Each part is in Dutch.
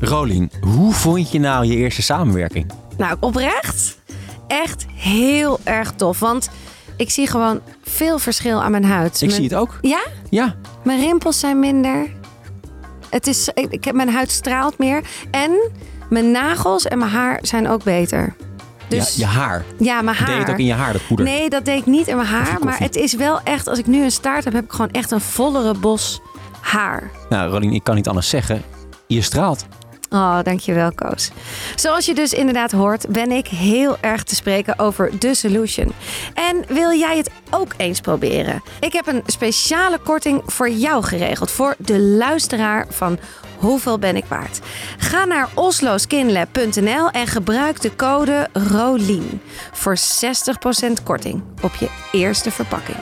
Rolien, hoe vond je nou je eerste samenwerking? Nou, oprecht. Echt heel erg tof. Want ik zie gewoon veel verschil aan mijn huid. Ik Mijn- zie het ook. Ja? Ja. Mijn rimpels zijn minder. Het is, ik, heb, mijn huid straalt meer. En mijn nagels en mijn haar zijn ook beter. Dus ja. Je haar. ja, mijn haar. Deed je het ook in je haar, dat poeder? Nee, dat deed ik niet in mijn haar. Maar het is wel echt, als ik nu een staart heb, heb ik gewoon echt een vollere bos haar. Nou, Rolien, ik kan niet anders zeggen. Je straalt. Oh, dankjewel, Koos. Zoals je dus inderdaad hoort, ben ik heel erg te spreken over The Solution. En wil jij het ook eens proberen? Ik heb een speciale korting voor jou geregeld. Voor de luisteraar van Hoeveel ben ik waard? Ga naar osloskinlab.nl en gebruik de code ROLIEN voor 60% korting op je eerste verpakking.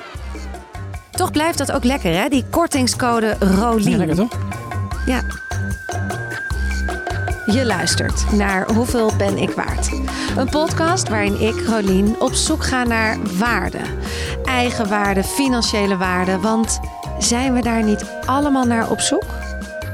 Toch blijft dat ook lekker, hè? Die kortingscode ROLIEN. Ja, lekker toch? Ja. Je luistert naar Hoeveel ben ik waard? Een podcast waarin ik, Rolien, op zoek ga naar waarde. Eigen waarde, financiële waarde. Want zijn we daar niet allemaal naar op zoek?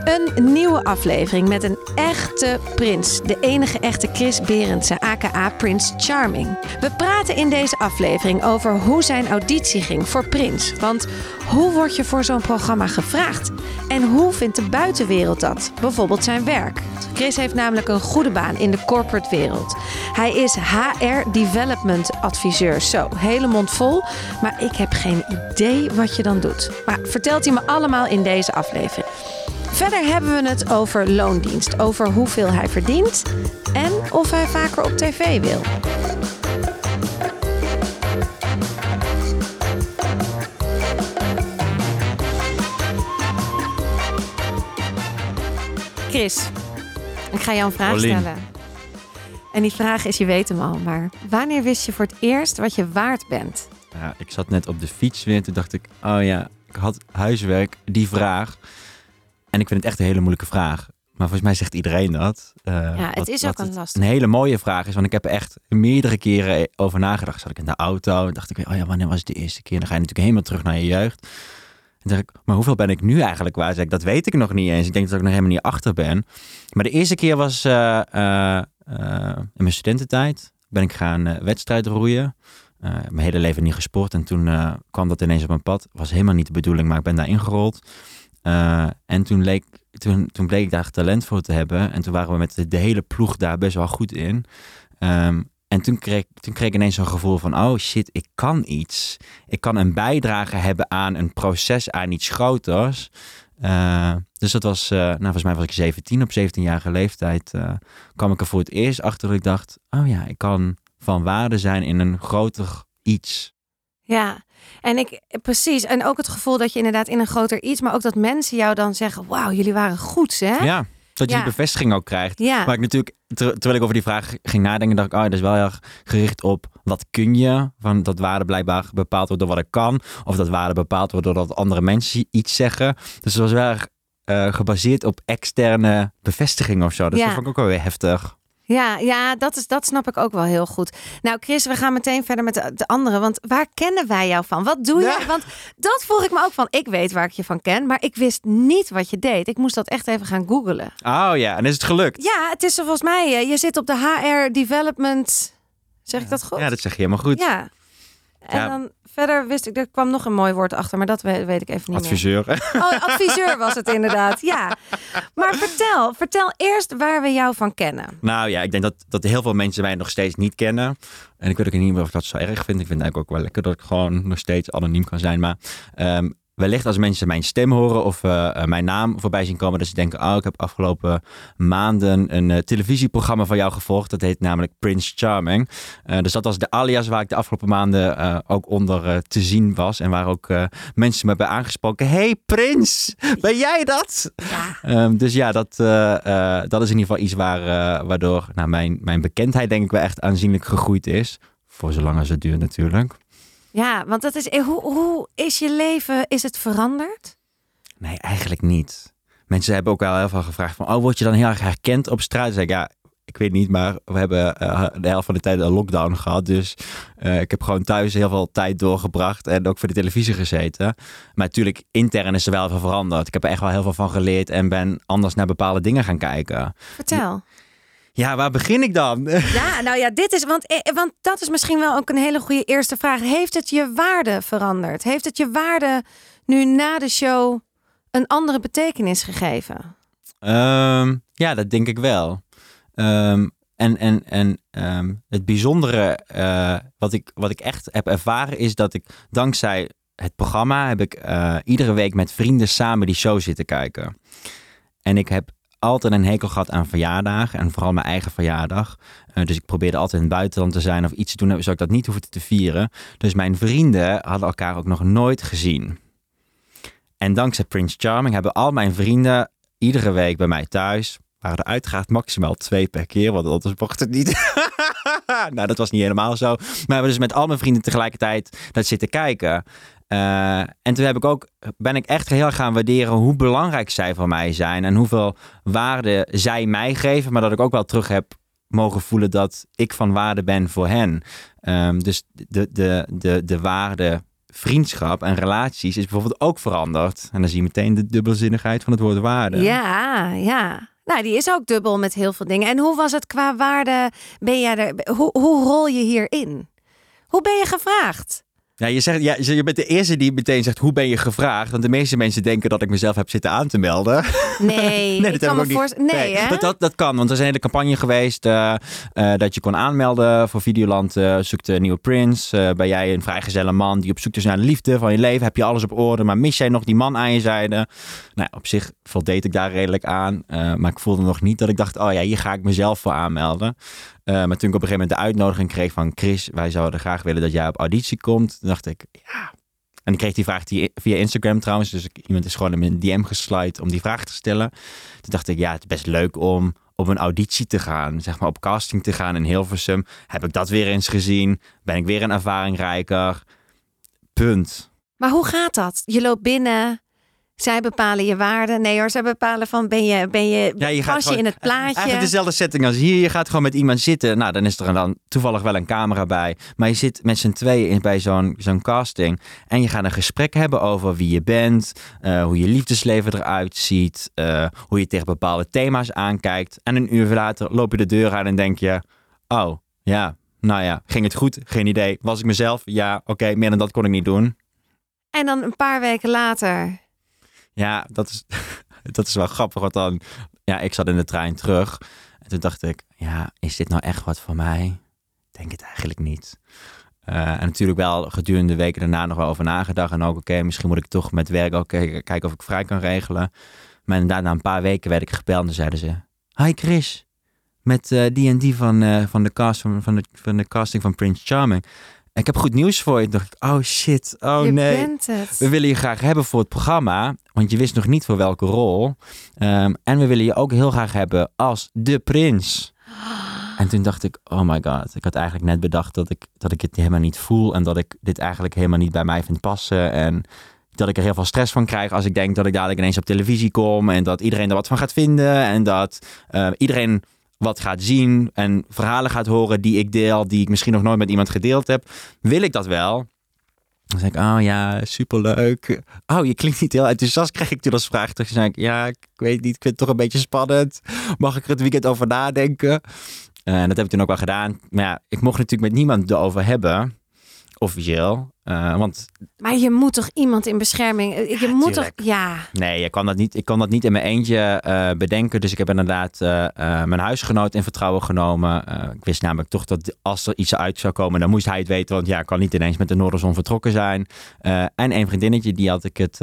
Een nieuwe aflevering met een echte prins. De enige echte Chris Berendsen, aka Prins Charming. We praten in deze aflevering over hoe zijn auditie ging voor Prins. Want hoe word je voor zo'n programma gevraagd? En hoe vindt de buitenwereld dat? Bijvoorbeeld zijn werk. Chris heeft namelijk een goede baan in de corporate wereld. Hij is HR Development Adviseur. Zo, hele mond vol. Maar ik heb geen idee wat je dan doet. Maar vertelt hij me allemaal in deze aflevering. Verder hebben we het over loondienst, over hoeveel hij verdient en of hij vaker op tv wil. Chris, ik ga jou een vraag Paulien. stellen. En die vraag is, je weet hem al, maar wanneer wist je voor het eerst wat je waard bent? Ja, ik zat net op de fiets weer. Toen dacht ik, oh ja, ik had huiswerk, die vraag. En ik vind het echt een hele moeilijke vraag. Maar volgens mij zegt iedereen dat. Eh, Ja, het wat- is ook een lastige. Een hele mooie vraag is, want ik heb er echt meerdere keren over nagedacht. Zat ik in de auto en dacht ik, oh ja, wanneer was het de eerste keer? Dan ga je natuurlijk helemaal terug naar je jeugd. En dacht ik, maar hoeveel ben ik nu eigenlijk waar? Zeg ik, dat weet ik nog niet eens. Ik denk dat ik nog helemaal niet achter ben. Maar de eerste keer was eh, eh, in mijn studententijd. Ben ik gaan wedstrijden roeien. Mijn hele leven niet gesport. En toen kwam dat ineens op mijn pad. Was helemaal niet de bedoeling, maar ik ben daar ingerold. Eh, en toen, toen, toen bleek ik daar talent voor te hebben. En toen waren we met de, hele ploeg daar best wel goed in. Ehm, en toen kreeg, toen kreeg ik ineens zo'n gevoel van, oh shit, ik kan iets. Ik kan een bijdrage hebben aan een proces, aan iets groters. Eh, dus dat was, eh, nou volgens mij was ik 17, op 17-jarige leeftijd kwam ik er voor het eerst achter dat ik dacht, oh ja, ik kan van waarde zijn in een groter iets. Ja, en ik precies. En ook het gevoel dat je inderdaad in een groter iets, maar ook dat mensen jou dan zeggen: Wauw, jullie waren goed, hè? Ja, dat je Ja. die bevestiging ook krijgt. Ja. Maar ik natuurlijk, ter- terwijl ik over die vraag ging nadenken, dacht ik, oh, dat is wel heel erg gericht op wat kun je. Van dat waarde blijkbaar bepaald wordt door wat ik kan. Of dat waarde bepaald wordt doordat andere mensen iets zeggen. Dus het was wel erg eh, gebaseerd op externe bevestiging of zo. Dus Ja. dat vond ik ook wel weer heftig. Ja, ja dat, is, dat snap ik ook wel heel goed. Nou, Chris, we gaan meteen verder met de, de andere. Want waar kennen wij jou van? Wat doe je? Ja. Want dat vroeg ik me ook van. Ik weet waar ik je van ken, maar ik wist niet wat je deed. Ik moest dat echt even gaan googlen. Oh ja, en is het gelukt? Ja, het is er volgens mij. eh, Je zit op de HR Development. Zeg ik dat goed? Ja, dat zeg je helemaal goed. Ja. En Ja. dan verder wist ik, er kwam nog een mooi woord achter, maar dat weet, weet ik even niet meer. Adviseur. Oh, adviseur was het inderdaad, ja. Maar vertel, vertel eerst waar we jou van kennen. Nou ja, ik denk dat, dat heel veel mensen mij nog steeds niet kennen. En ik weet ook niet meer of ik dat zo erg vind. Ik vind het eigenlijk ook wel lekker dat ik gewoon nog steeds anoniem kan zijn. Maar ehm, wellicht als mensen mijn stem horen of eh, eh, mijn naam voorbij zien komen, dat ze denken, oh, ik heb afgelopen maanden een eh, televisieprogramma van jou gevolgd. Dat heet namelijk Prince Charming. Dus dat was de alias waar ik de afgelopen maanden ook onder te zien was. En waar ook mensen me hebben aangesproken. Hey Prins, ben jij dat? Ja. Ehm, dus ja, dat, dat is in ieder geval iets waar, waardoor nou, mijn, mijn bekendheid denk ik wel echt aanzienlijk gegroeid is. Voor zolang als het duurt natuurlijk. Ja, want dat is, eh, hoe, hoe is je leven, is het veranderd? Nee, eigenlijk niet. Mensen hebben ook wel heel veel gevraagd van, oh, word je dan heel erg herkend op straat? Dan zeg ik, ja, ik weet niet, maar we hebben eh, de helft van de tijd een lockdown gehad. Dus eh, ik heb gewoon thuis heel veel tijd doorgebracht en ook voor de televisie gezeten. Maar natuurlijk, intern is er wel veel veranderd. Ik heb er echt wel heel veel van geleerd en ben anders naar bepaalde dingen gaan kijken. Vertel. Ja, waar begin ik dan? Ja, nou ja, dit is, want, eh, want dat is misschien wel ook een hele goede eerste vraag. Heeft het je waarde veranderd? Heeft het je waarde nu na de show een andere betekenis gegeven? Ehm, ja, dat denk ik wel. Ehm, en en, en ehm, het bijzondere eh, wat, ik, wat ik echt heb ervaren is dat ik dankzij het programma heb ik eh, iedere week met vrienden samen die show zitten kijken. En ik heb altijd een hekel gehad aan verjaardagen en vooral mijn eigen verjaardag. Eh, dus ik probeerde altijd in het buitenland te zijn of iets te doen zodat ik dat niet hoefde te vieren. Dus mijn vrienden hadden elkaar ook nog nooit gezien. En dankzij Prince Charming hebben al mijn vrienden iedere week bij mij thuis waren er uiteraard maximaal twee per keer, want anders mocht het niet. nou, dat was niet helemaal zo. Maar we hebben dus met al mijn vrienden tegelijkertijd dat zitten kijken. Uh, en toen heb ik ook, ben ik echt heel gaan waarderen hoe belangrijk zij voor mij zijn en hoeveel waarde zij mij geven, maar dat ik ook wel terug heb mogen voelen dat ik van waarde ben voor hen. Um, dus de, de, de, de waarde vriendschap en relaties is bijvoorbeeld ook veranderd. En dan zie je meteen de dubbelzinnigheid van het woord waarde. Ja, ja. Nou, die is ook dubbel met heel veel dingen. En hoe was het qua waarde? Ben jij er, hoe, hoe rol je hierin? Hoe ben je gevraagd? Ja, je, zegt, ja, je bent de eerste die meteen zegt, hoe ben je gevraagd? Want de meeste mensen denken dat ik mezelf heb zitten aan te melden. Nee, nee dat kan me niet. Nee, nee? Dat, dat, dat, kan, want er is een hele campagne geweest uh, uh, dat je kon aanmelden voor Videoland. Uh, zoekt een nieuwe Prince. ben jij een vrijgezelle man die op zoek is naar de liefde van je leven? Heb je alles op orde, maar mis jij nog die man aan je zijde? Nou, op zich voldeed ik daar redelijk aan. maar ik voelde nog niet dat ik dacht, oh ja, hier ga ik mezelf voor aanmelden. Uh, maar toen ik op een gegeven moment de uitnodiging kreeg van Chris, wij zouden graag willen dat jij op auditie komt, dacht ik, ja. En ik kreeg die vraag via Instagram trouwens, dus iemand is gewoon in mijn DM geslide om die vraag te stellen. Toen dacht ik, ja, het is best leuk om op een auditie te gaan, zeg maar op casting te gaan in Hilversum. Heb ik dat weer eens gezien? Ben ik weer een ervaringrijker? Punt. Maar hoe gaat dat? Je loopt binnen, zij bepalen je waarde. Nee hoor, zij bepalen van ben je, ben je, ja, je pas je in het plaatje. Eigenlijk dezelfde setting als hier. Je gaat gewoon met iemand zitten. Nou, dan is er dan toevallig wel een camera bij. Maar je zit met z'n tweeën bij zo'n zo'n casting. En je gaat een gesprek hebben over wie je bent. Uh, hoe je liefdesleven eruit ziet. Uh, hoe je tegen bepaalde thema's aankijkt. En een uur later loop je de deur uit en denk je... Oh, ja, nou ja, ging het goed? Geen idee. Was ik mezelf? Ja, oké, meer dan dat kon ik niet doen. En dan een paar weken later ja, dat is, dat is wel grappig. Want dan, ja, ik zat in de trein terug. En toen dacht ik, ja, is dit nou echt wat voor mij? Denk het eigenlijk niet. Uh, en natuurlijk wel gedurende de weken daarna nog wel over nagedacht. En ook, oké, misschien moet ik toch met werk ook kijken of ik vrij kan regelen. Maar inderdaad, na een paar weken werd ik gebeld en zeiden ze... Hi Chris, met uh, die en die van, uh, van, de cast, van, van, de, van de casting van Prince Charming. Ik heb goed nieuws voor je. Toen dacht ik, oh shit, oh je nee. Bent het. We willen je graag hebben voor het programma, want je wist nog niet voor welke rol. Um, en we willen je ook heel graag hebben als de prins. En toen dacht ik, oh my god, ik had eigenlijk net bedacht dat ik, dat ik het helemaal niet voel en dat ik dit eigenlijk helemaal niet bij mij vind passen. En dat ik er heel veel stress van krijg als ik denk dat ik dadelijk ineens op televisie kom en dat iedereen er wat van gaat vinden en dat uh, iedereen wat gaat zien en verhalen gaat horen die ik deel, die ik misschien nog nooit met iemand gedeeld heb, wil ik dat wel. Dan zeg ik, oh ja, superleuk. Oh, je klinkt niet heel enthousiast, krijg ik toen als vraag. Dan zeg ik, ja, ik weet niet, ik vind het toch een beetje spannend. Mag ik er het weekend over nadenken? en dat heb ik toen ook wel gedaan. Maar ja, ik mocht natuurlijk met niemand erover hebben, officieel. Uh, want... Maar je moet toch iemand in bescherming. Eh, je moet toch. Ja. Nee, ik kan dat niet, ik kan dat niet in mijn eentje uh, bedenken. Dus ik heb inderdaad uh, mijn huisgenoot in vertrouwen genomen. ik wist namelijk toch dat als er iets uit zou komen, dan moest hij het weten. Want ja, ik kan niet ineens met de Noorderzon vertrokken zijn. en een vriendinnetje, die had ik het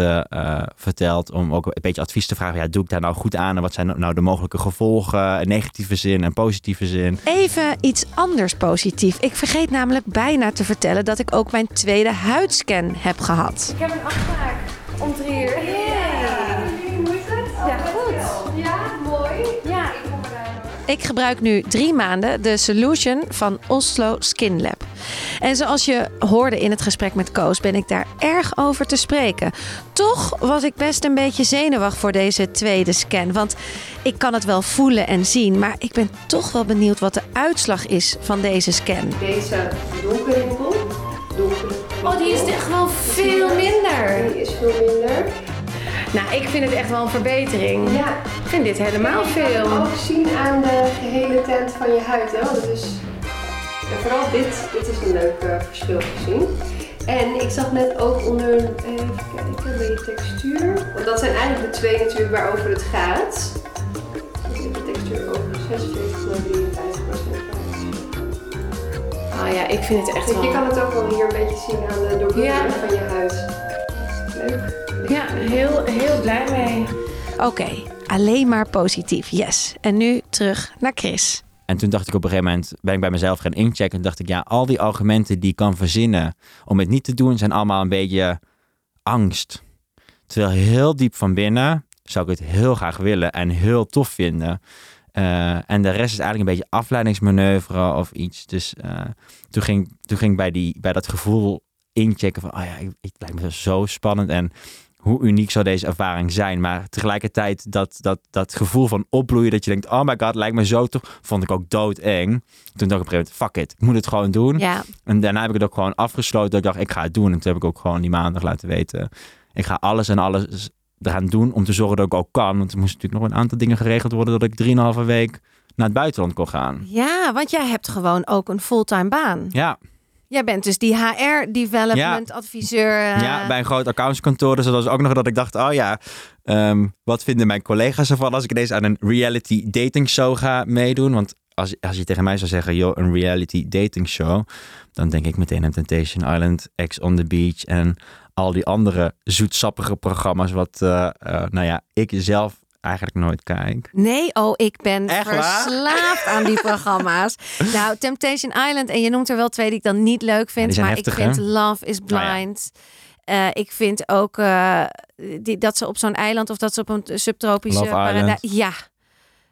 verteld. Om ook een beetje advies te vragen. Ja, doe ik daar nou goed aan? En wat zijn nou de mogelijke gevolgen? In negatieve zin en positieve zin. Even iets anders positief. Ik vergeet namelijk bijna te vertellen dat ik ook mijn tweede huidscan heb gehad. Ik heb een afspraak om drie uur. Hoe is het? Ja, goed. Ja, mooi. Ja. Ik kom Ik gebruik nu drie maanden de Solution van Oslo Skin Lab. En zoals je hoorde in het gesprek met Koos, ben ik daar erg over te spreken. Toch was ik best een beetje zenuwachtig voor deze tweede scan. Want ik kan het wel voelen en zien, maar ik ben toch wel benieuwd wat de uitslag is van deze scan. Deze. Donkere. Oh, die is echt wel veel minder. Die is veel minder. Nou, ik vind het echt wel een verbetering. Ja, Ik vind dit helemaal je kan het veel. ook zien aan de gehele tent van je huid. Hè? Want is, en vooral dit, dit is een leuk eh, verschil gezien. En ik zag net ook onder, even kijken, bij de textuur. Want dat zijn eigenlijk de twee natuurlijk waarover het gaat. Dus de textuur over 46,53 Oh ja, ik vind het echt Kijk, je kan het ook wel hier een beetje zien aan de Ja. van je huid. Leuk. Ja, heel, heel blij mee. Oké, alleen maar positief, yes. En nu terug naar Chris. En toen dacht ik op een gegeven moment, ben ik bij mezelf gaan inchecken. En dacht ik, ja, al die argumenten die ik kan verzinnen om het niet te doen, zijn allemaal een beetje angst. Terwijl heel diep van binnen zou ik het heel graag willen en heel tof vinden. Eh, en de rest is eigenlijk een beetje afleidingsmanoeuvre of iets. Dus eh, toen, ging, toen ging ik bij, die, bij dat gevoel inchecken van, oh ja, ik- het lijkt me zo spannend en hoe uniek zou deze ervaring zijn. Maar tegelijkertijd dat, dat, dat gevoel van opbloeien, dat je denkt, oh my god, lijkt me zo tof, vond ik ook doodeng. Toen dacht ik op een gegeven moment, fuck it, ik moet het gewoon doen. Ja, En daarna heb ik het ook gewoon afgesloten. Dat ik dacht, ik ga het doen. En toen heb ik ook gewoon die maandag laten weten. Ik ga alles en alles eraan doen om te zorgen dat ik ook kan. Want er moesten natuurlijk nog een aantal dingen geregeld worden. Dat ik drieënhalve week naar het buitenland kon gaan. ja, want jij hebt gewoon ook een fulltime baan. Ja, Jij bent dus die HR-development adviseur. eh, ja bij een groot accountskantoor. Dus dat was ook nog dat ik dacht, oh ja, ehm, wat vinden mijn collega's ervan als ik ineens aan een reality dating show ga meedoen? Want als, als je tegen mij zou zeggen, joh, een reality dating show, dan denk ik meteen aan Temptation Island, Ex on the Beach en al die andere zoetsappige programma's wat, eh, eh, nou ja, ik zelf eigenlijk nooit kijk. Nee, oh, ik ben Echt waar? verslaafd aan die programma's. nou, Temptation Island, en je noemt er wel twee die ik dan niet leuk vind, maar heftig, ik vind hè? Love is Blind. Eh, ik vind ook die, dat ze op zo'n eiland of dat ze op een subtropische paradijs. Ja,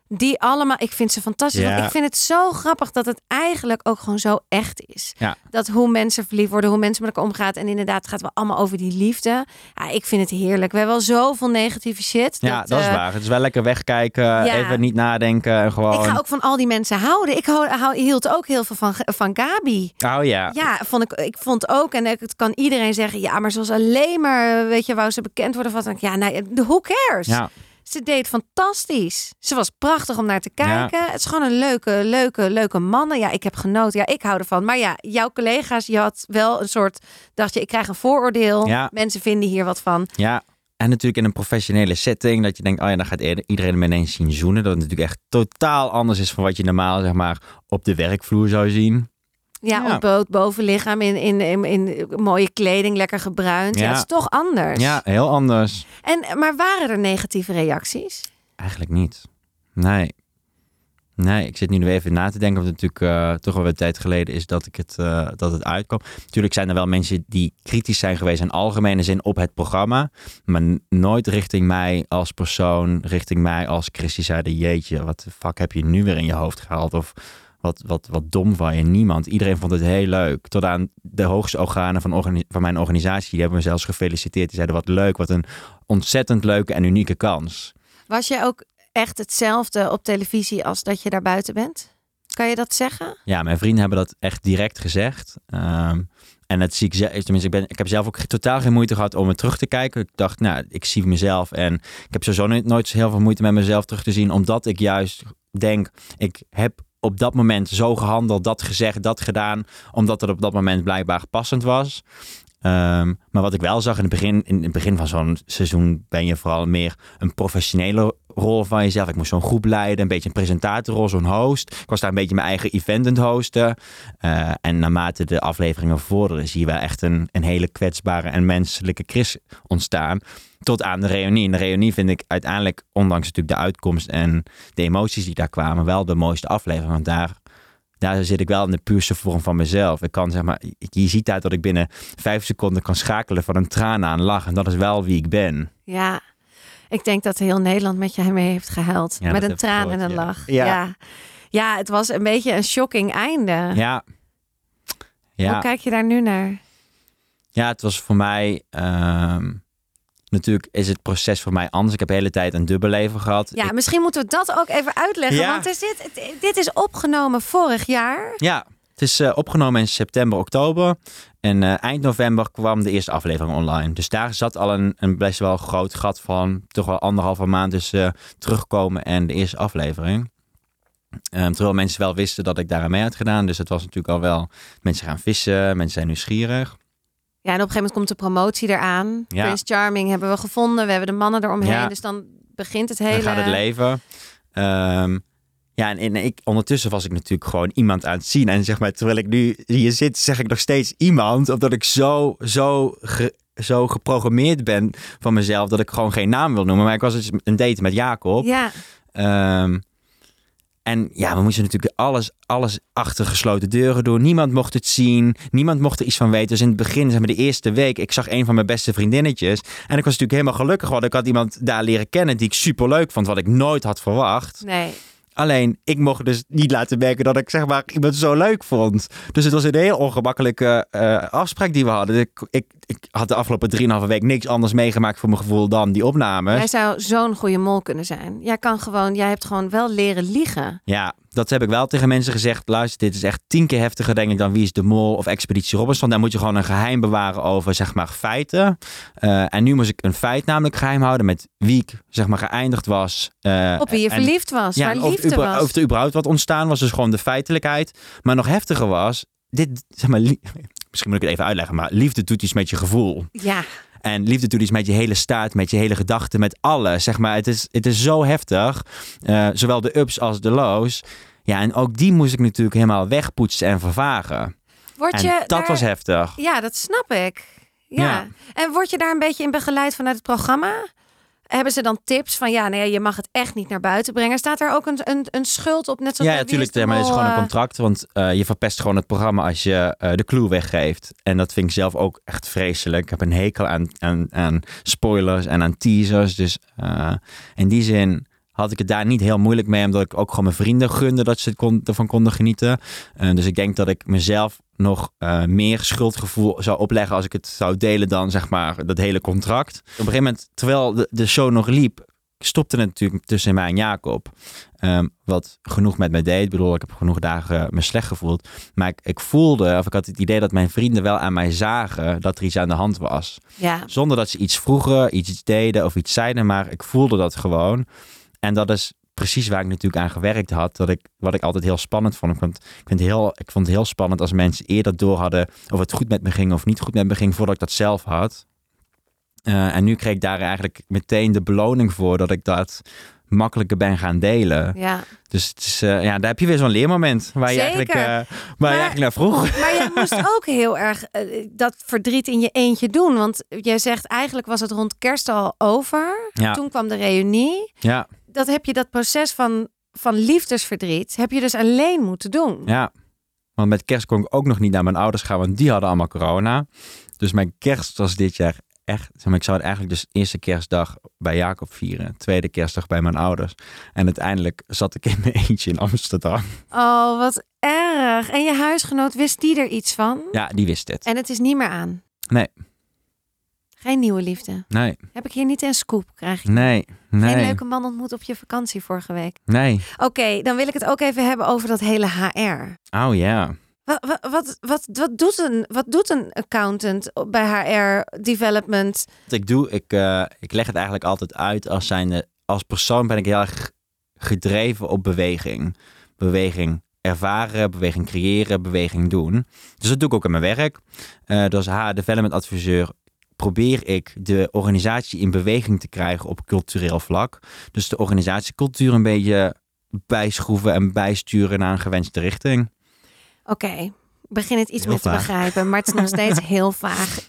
die allemaal. Ik vind ze fantastisch. Ja. Want ik vind het zo grappig dat het eigenlijk ook gewoon zo echt is. Ja. Dat hoe mensen verliefd worden, hoe mensen met elkaar omgaan. En inderdaad, het gaat wel allemaal over die liefde. Ja, ik vind het heerlijk. We hebben wel zoveel negatieve shit. Ja, dat, is eh, waar. Het is wel lekker wegkijken, even niet nadenken en gewoon... ik ga ook van al die mensen houden. Ik hou, hou, hield ook heel veel van, van Gabi. Oh ja. Ja, vond ik, ik vond ook, en het kan iedereen zeggen, ja, maar ze was alleen maar, weet je, wou ze bekend worden van. Dan denk ik, Ja, nou, de who cares? Ja. Ze deed fantastisch. Ze was prachtig om naar te kijken. Het is gewoon een leuke, leuke, leuke mannen. Ja, ik heb genoten. Ja, ik hou ervan. Maar ja, jouw collega's, je had wel een soort, dacht je, ik krijg een vooroordeel. Ja. Mensen vinden hier wat van. Ja, en natuurlijk in een professionele setting. Dat je denkt, oh ja, dan gaat ieder- iedereen me ineens zien zoenen. Dat het natuurlijk echt totaal anders is van wat je normaal zeg maar op de werkvloer zou zien. Ja, Ja. ontbloot bovenlichaam in, in, in, in mooie kleding, lekker gebruind. Ja. Ja. het is toch anders. Ja, heel anders. En, maar waren er negatieve reacties? Eigenlijk niet. Nee. Nee, ik zit nu even na te denken, want het natuurlijk eh, toch wel een tijd geleden is dat, ik het, eh, dat het uitkwam. Natuurlijk zijn er wel mensen die kritisch zijn geweest in algemene zin op het programma, maar nooit richting mij als persoon, richting mij als Christy zeiden, jeetje, wat de fuck heb je nu weer in je hoofd gehaald? Of wat, wat, wat dom van je, niemand. Iedereen vond het heel leuk. Tot aan de hoogste organen van, organi- van mijn organisatie, die hebben me zelfs gefeliciteerd. Die zeiden, wat leuk, wat een ontzettend leuke en unieke kans. Was je ook echt hetzelfde op televisie als dat je daar buiten bent? Kan je dat zeggen? Ja, mijn vrienden hebben dat echt direct gezegd. Ehm, en het zie ik zelf, tenminste, ik, ben, ik heb zelf ook totaal geen moeite gehad om het terug te kijken. Ik dacht, nou, ik zie mezelf en ik heb sowieso nooit, nooit heel veel moeite met mezelf terug te zien, omdat ik juist denk, ik heb op dat moment zo gehandeld, dat gezegd, dat gedaan, omdat het op dat moment blijkbaar passend was. Ehm, maar wat ik wel zag in het begin, in het begin van zo'n seizoen ben je vooral meer een professionele rol van jezelf. Ik moest zo'n groep leiden, een beetje een presentatorrol, zo'n host. Ik was daar een beetje mijn eigen event aan het hosten. Eh, en naarmate de afleveringen vorderden, zie je wel echt een, een hele kwetsbare en menselijke Chris ontstaan. Tot aan de reunie. En de reunie vind ik uiteindelijk, ondanks natuurlijk de uitkomst en de emoties die daar kwamen, wel de mooiste aflevering. Want daar daar zit ik wel in de puurste vorm van mezelf. Ik kan zeg maar, je ziet uit dat ik binnen vijf seconden kan schakelen van een traan aan lach. En dat is wel wie ik ben. Ja. Ik denk dat heel Nederland met je mee heeft gehuild. Ja, met een traan gehoord, en een ja. lach. Ja. ja. Ja, het was een beetje een shocking einde. Ja. Ja. Hoe kijk je daar nu naar? Ja, het was voor mij. ehm, natuurlijk is het proces voor mij anders. Ik heb de hele tijd een dubbel leven gehad. Ja, Ik- misschien moeten we dat ook even uitleggen. Ja. Want is dit, dit is opgenomen vorig jaar. ja het is eh, opgenomen in september, oktober. En eh, eind november kwam de eerste aflevering online. Dus daar zat al een, een best wel groot gat van. Toch wel anderhalve maand tussen eh, terugkomen en de eerste aflevering. Ehm, terwijl mensen wel wisten dat ik daar aan mee had gedaan. Dus het was natuurlijk al wel... Mensen gaan vissen, mensen zijn nieuwsgierig. Ja, en op een gegeven moment komt de promotie eraan. Ja. Prince Charming hebben we gevonden. We hebben de mannen eromheen. Ja. Dus dan begint het hele... Dan gaat het leven. Ehm, ja, en, en ik, ondertussen was ik natuurlijk gewoon iemand aan het zien. En zeg maar, terwijl ik nu hier zit, zeg ik nog steeds iemand. Omdat ik zo, zo, ge- zo geprogrammeerd ben van mezelf dat ik gewoon geen naam wil noemen. Maar ik was dus een date met Jacob. Ja, Ehm, en ja, we moesten natuurlijk alles, alles achter gesloten deuren doen. Niemand mocht het zien. Niemand mocht er iets van weten. Dus in het begin, zeg maar de eerste week, ik zag een van mijn beste vriendinnetjes. En ik was natuurlijk helemaal gelukkig, want ik had iemand daar leren kennen die ik super leuk vond, wat ik nooit had verwacht. nee. Alleen, ik mocht dus niet laten merken dat ik zeg maar iemand zo leuk vond. Dus het was een heel ongemakkelijke eh, afspraak die we hadden. Ik, ik, ik had de afgelopen 3,5 week niks anders meegemaakt voor mijn gevoel dan die opnames. Jij zou zo'n goede mol kunnen zijn. Jij kan gewoon, jij hebt gewoon wel leren liegen. Ja, dat heb ik wel tegen mensen gezegd. Luister, dit is echt tien keer heftiger denk ik dan Wie is de Mol of Expeditie Robinson. Daar moet je gewoon een geheim bewaren over zeg maar feiten. Eh, en nu moest ik een feit namelijk geheim houden met wie ik zeg maar geëindigd was. eh, Op wie je en- verliefd was. Ja, waar of, liefde was. of er überhaupt wat ontstaan was. Dus gewoon de feitelijkheid. Maar nog heftiger was, dit, zeg maar, misschien moet ik het even uitleggen, maar liefde doet iets met je gevoel. Ja, En liefde doet iets met je hele staat, met je hele gedachten, met alles. Zeg maar, het is, het is zo heftig. Eh, zowel de ups als de lows. Ja, en ook die moest ik natuurlijk helemaal wegpoetsen en vervagen. word En je dat daar- was heftig. Ja, dat snap ik. Ja. Ja. En word je daar een beetje in begeleid vanuit het programma? Hebben ze dan tips van ja, nee, je mag het echt niet naar buiten brengen? Staat er ook een, een, een schuld op? Net zoals Ja, natuurlijk. Ja, maar het is gewoon een contract. Want eh, je verpest gewoon het programma als je eh, de clue weggeeft. En dat vind ik zelf ook echt vreselijk. Ik heb een hekel aan, aan, aan spoilers en aan teasers. Dus eh, in die zin had ik het daar niet heel moeilijk mee. Omdat ik ook gewoon mijn vrienden gunde dat ze kon, ervan konden genieten. Dus ik denk dat ik mezelf nog eh, meer schuldgevoel zou opleggen als ik het zou delen dan zeg maar dat hele contract. Op een gegeven moment, terwijl de, de show nog liep, stopte het natuurlijk tussen mij en Jacob. Ehm, wat genoeg met mij deed. Ik bedoel, ik heb genoeg dagen me slecht gevoeld. Maar ik, ik voelde, of ik had het idee dat mijn vrienden wel aan mij zagen dat er iets aan de hand was. Ja, Zonder dat ze iets vroegen, iets deden of iets zeiden, maar ik voelde dat gewoon. En dat is precies waar ik natuurlijk aan gewerkt had. Dat ik, wat ik altijd heel spannend vond. Ik vond, ik vind het heel, ik vond het heel spannend als mensen eerder door hadden of het goed met me ging of niet goed met me ging voordat ik dat zelf had. Eh, en nu kreeg ik daar eigenlijk meteen de beloning voor dat ik dat makkelijker ben gaan delen. ja. Dus het is, eh, ja, daar heb je weer zo'n leermoment waar je, eigenlijk, eh, waar je Maar- eigenlijk naar vroeg. Maar jij moest ook heel erg dat verdriet in je eentje doen. Want jij zegt eigenlijk was het rond kerst al over. Ja. Toen kwam de reunie. Ja, Dat heb je dat proces van, van liefdesverdriet heb je dus alleen moeten doen. ja. Want met kerst kon ik ook nog niet naar mijn ouders gaan, want die hadden allemaal corona. Dus mijn kerst was dit jaar echt... zeg maar, Ik zou het eigenlijk dus eerste kerstdag bij Jacob vieren. Tweede kerstdag bij mijn ouders. En uiteindelijk zat ik in mijn eentje in Amsterdam. Oh, wat erg. En je huisgenoot, wist die er iets van? Ja, die wist het. En het is niet meer aan. Nee. Geen nieuwe liefde. Nee, Heb ik hier niet een scoop? Krijg ik nee, geen nee, leuke man ontmoet op je vakantie vorige week? nee. Oké, dan wil ik het ook even hebben over dat hele HR. Oh ja. Wat, wat, wat, wat, wat, doet, een, wat doet een accountant bij HR development? Wat ik doe, ik, eh, ik leg het eigenlijk altijd uit als zijnde... Als persoon ben ik heel erg gedreven op beweging. Beweging ervaren, beweging creëren, beweging doen. Dus dat doe ik ook in mijn werk. Eh dus HR Development Adviseur probeer ik de organisatie in beweging te krijgen op cultureel vlak. Dus de organisatiecultuur een beetje bijschroeven en bijsturen naar een gewenste richting. Oké, begin het iets Heel meer te begrijpen, maar het is nog steeds heel vaag.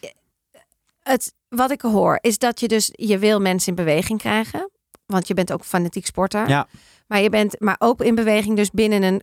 Het, wat ik hoor is dat je dus, je wil mensen in beweging krijgen. Want je bent ook fanatiek sporter. Ja. Maar je bent maar ook in beweging dus binnen een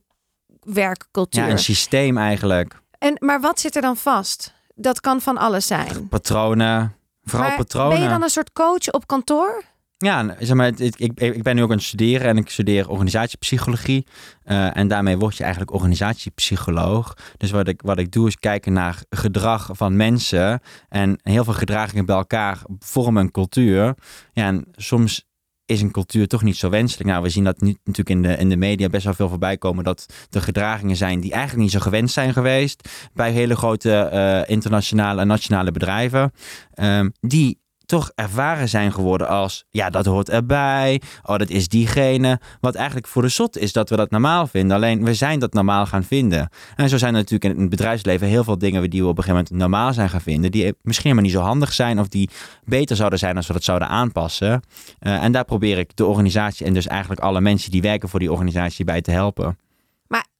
werkcultuur. Ja, een systeem eigenlijk. en, maar wat zit er dan vast? Dat kan van alles zijn. Patronen, vooral maar patronen. ben je dan een soort coach op kantoor? Ja, zeg maar, het- ik, ik ben nu ook aan het studeren en ik studeer organisatiepsychologie. Eh, en daarmee word je eigenlijk organisatiepsycholoog. Dus wat ik, wat ik doe is kijken naar gedrag van mensen. En heel veel gedragingen bij elkaar vormen een cultuur. Ja, en soms is een cultuur toch niet zo wenselijk. Nou, we zien dat nu natuurlijk in de, in de media best wel veel voorbij komen. Dat er gedragingen zijn die eigenlijk niet zo gewenst zijn geweest. Bij hele grote eh, internationale en nationale bedrijven. Ehm, die toch ervaren zijn geworden als, ja, dat hoort erbij. Oh, dat is diegene. Wat eigenlijk voor de zot is dat we dat normaal vinden. Alleen, we zijn dat normaal gaan vinden. En zo zijn er natuurlijk in het bedrijfsleven heel veel dingen die we op een gegeven moment normaal zijn gaan vinden. Die misschien helemaal niet zo handig zijn of die beter zouden zijn als we dat zouden aanpassen. Eh, en daar probeer ik de organisatie en dus eigenlijk alle mensen die werken voor die organisatie bij te helpen.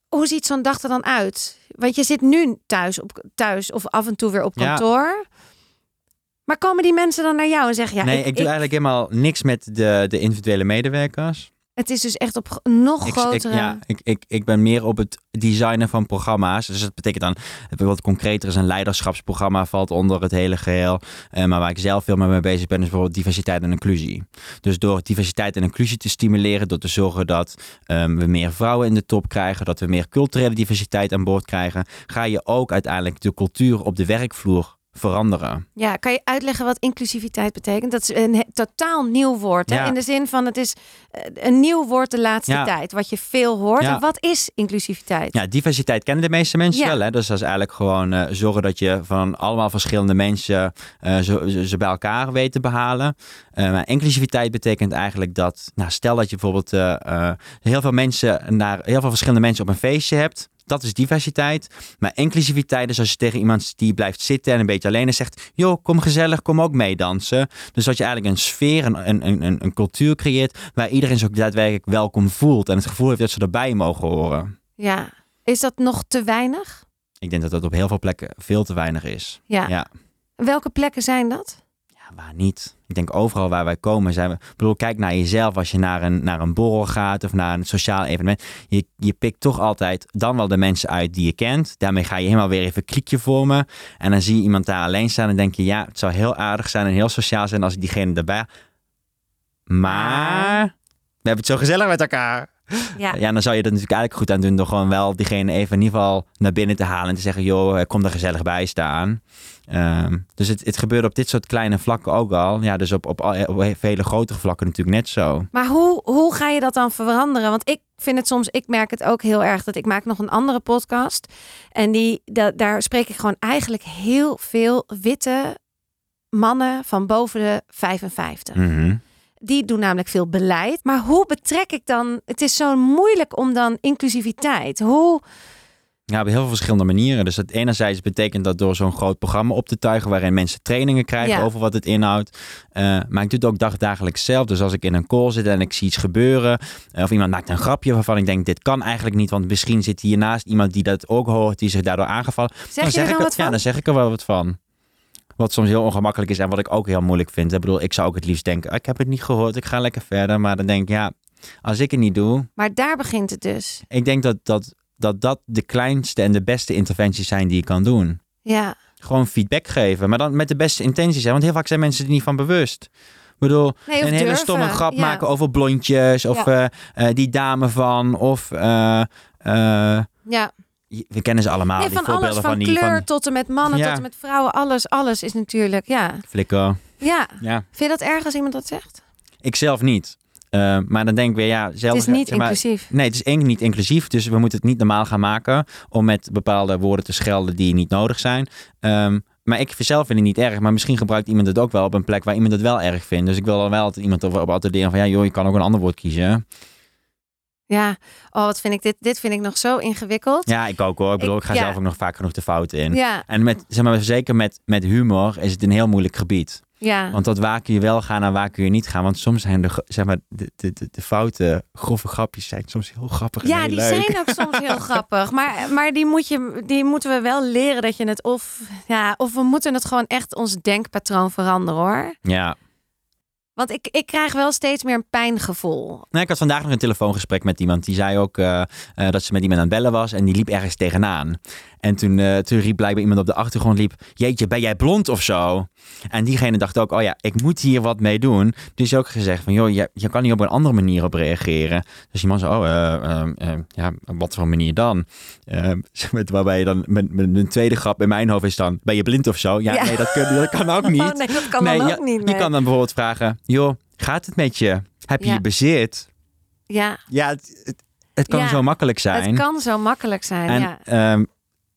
Hoe ziet zo'n dag er dan uit? Want je zit nu thuis, op, thuis of af en toe weer op Ja. Maar komen die mensen dan naar jou en zeggen... Ja, nee, ik, doe eigenlijk helemaal niks met de, de individuele medewerkers. Het is dus echt op nog Ik, ik, grotere... ja, ik, ik, ik ben meer op het designen van programma's. Dus dat betekent dan, bijvoorbeeld concreter is een leiderschapsprogramma, valt onder het hele geheel. Eh, maar waar ik zelf veel mee bezig ben, is bijvoorbeeld diversiteit en inclusie. Dus door diversiteit en inclusie te stimuleren, door te zorgen dat ehm, we meer vrouwen in de top krijgen, dat we meer culturele diversiteit aan boord krijgen, ga je ook uiteindelijk de cultuur op de werkvloer veranderen. Ja, kan je uitleggen wat inclusiviteit betekent? Dat is een totaal nieuw woord. Hè? Ja. In de zin van het is eh, een nieuw woord de laatste Ja. tijd. Wat je veel hoort. Ja. En wat is inclusiviteit? Ja, diversiteit kennen de meeste mensen wel. Hè? Dus dat is eigenlijk gewoon eh, zorgen dat je van allemaal verschillende mensen eh, ze, ze- bij elkaar weet te behalen. Eh, maar inclusiviteit betekent eigenlijk dat, nou, stel dat je bijvoorbeeld heel veel mensen naar heel veel verschillende mensen op een feestje hebt. Dat is diversiteit. Maar inclusiviteit is als je tegen iemand die blijft zitten en een beetje alleen is zegt: joh, kom gezellig, kom ook meedansen. Dus dat je eigenlijk een sfeer, een, een, een, een cultuur creëert waar iedereen zich ook daadwerkelijk welkom voelt en het gevoel heeft dat ze erbij mogen horen. Ja. Is dat nog te weinig? Ik denk dat dat op heel veel plekken veel te weinig is. Ja. Ja. Welke plekken zijn dat? Ja, waar niet? Ik denk overal waar wij komen zijn we... Ik bedoel, kijk naar jezelf als je naar een, naar een borrel gaat of naar een sociaal evenement. Je, je pikt toch altijd dan wel de mensen uit die je kent. Daarmee ga je helemaal weer even een vormen. En dan zie je iemand daar alleen staan en denk je... Ja, het zou heel aardig zijn en heel sociaal zijn als ik diegene erbij... Maar... We hebben het zo gezellig met elkaar. Ja. Ja, dan zou je er natuurlijk eigenlijk goed aan doen door gewoon wel diegene even in ieder geval naar binnen te halen en te zeggen, joh, eh, kom er gezellig bij staan. Ehm, dus het, het gebeurt op dit soort kleine vlakken ook al. Ja, dus op, op, al- op vele grotere vlakken natuurlijk net zo. Maar hoe, hoe ga je dat dan veranderen? Want ik vind het soms, ik merk het ook heel erg dat ik maak nog een andere podcast. En die, da- daar spreek ik gewoon eigenlijk heel veel witte mannen van boven de 55. Mhm. Die doen namelijk veel beleid. Maar hoe betrek ik dan? Het is zo moeilijk om dan inclusiviteit. Hoe? Ja, op heel veel verschillende manieren. Dus het enerzijds betekent dat door zo'n groot programma op te tuigen waarin mensen trainingen krijgen Ja. over wat het inhoudt. Eh, maar ik doe het ook dagdagelijks zelf. Dus als ik in een call zit en ik zie iets gebeuren, eh, of iemand maakt een grapje waarvan ik denk dit kan eigenlijk niet, want misschien zit hiernaast iemand die dat ook hoort, die zich daardoor aangevallen. Zeg je ik dan er- wat van? Ja, dan zeg ik er wel wat van. Wat soms heel ongemakkelijk is en wat ik ook heel moeilijk vind. Ik bedoel, ik zou ook het liefst denken, "Ah, ik heb het niet gehoord, ik ga lekker verder. Maar dan denk ik, ja, als ik het niet doe, Maar daar begint het dus. ik denk dat dat, dat, dat de kleinste en de beste interventies zijn die je kan doen. Ja. Gewoon feedback geven, maar dan met de beste intenties. Hè? Want heel vaak zijn mensen er niet van bewust. Ik bedoel, Nee, een hele durven. stomme grap Ja. maken over blondjes of eh, eh, die dame van of... eh, Ja. We kennen ze allemaal, Nee, die van alles, voorbeelden van, van, die kleur van tot en met mannen, Ja. tot en met vrouwen. Alles, alles is natuurlijk, ja. flikker. Ja. Ja, Vind je dat erg als iemand dat zegt? ik zelf niet. Eh, maar dan denk ik weer, ja, zelf... Het is niet zeg maar, inclusief. Nee, het is één niet inclusief. Dus we moeten het niet normaal gaan maken om met bepaalde woorden te schelden die niet nodig zijn. Ehm, maar ik zelf vind het niet erg. Maar misschien gebruikt iemand het ook wel op een plek waar iemand het wel erg vindt. Dus ik wil dan wel altijd iemand op, op attenderen van ja, joh, je kan ook een ander woord kiezen. Ja. Oh, wat vind ik dit? Dit vind ik nog zo ingewikkeld. Ja, ik ook hoor. Ik bedoel, Ik- ik ga ja. zelf ook nog vaak genoeg de fouten in. Ja. En met, zeg maar, zeker met, met humor is het een heel moeilijk gebied. Ja. Want tot waar kun je wel gaan en waar kun je niet gaan. Want soms zijn de, zeg maar, de, de, de, de foute, grove grapjes zijn soms heel grappig Ja, heel die leuk. zijn ook soms heel grappig. Maar, maar die, moet je, die moeten we wel leren dat je het of... Ja, of we moeten het gewoon echt ons denkpatroon veranderen hoor. Ja, Want ik, ik krijg wel steeds meer een pijngevoel. Nou, ik had vandaag nog een telefoongesprek met iemand. Die zei ook eh, eh, dat ze met iemand aan het bellen was. En die liep ergens tegenaan. En toen, eh, toen riep blijkbaar iemand op de achtergrond liep. Jeetje, ben jij blond of zo? En diegene dacht ook, oh ja, ik moet hier wat mee doen. Dus is ook gezegd van, joh, je, je kan hier op een andere manier op reageren. Dus die man zei, oh, eh, eh, ja, wat voor manier dan? Met, waarbij je dan, met, met een tweede grap in mijn hoofd is dan, ben je blind of zo? Ja, Ja. nee, dat, kun, dat kan ook niet. Oh, nee, dat kan Nee, dan je, ook niet. Je nee. kan dan bijvoorbeeld vragen, joh, gaat het met je? Heb je Ja. je bezit? Ja, Ja, het, het, het kan Ja, zo makkelijk zijn. het kan zo makkelijk zijn. En, ja. ehm,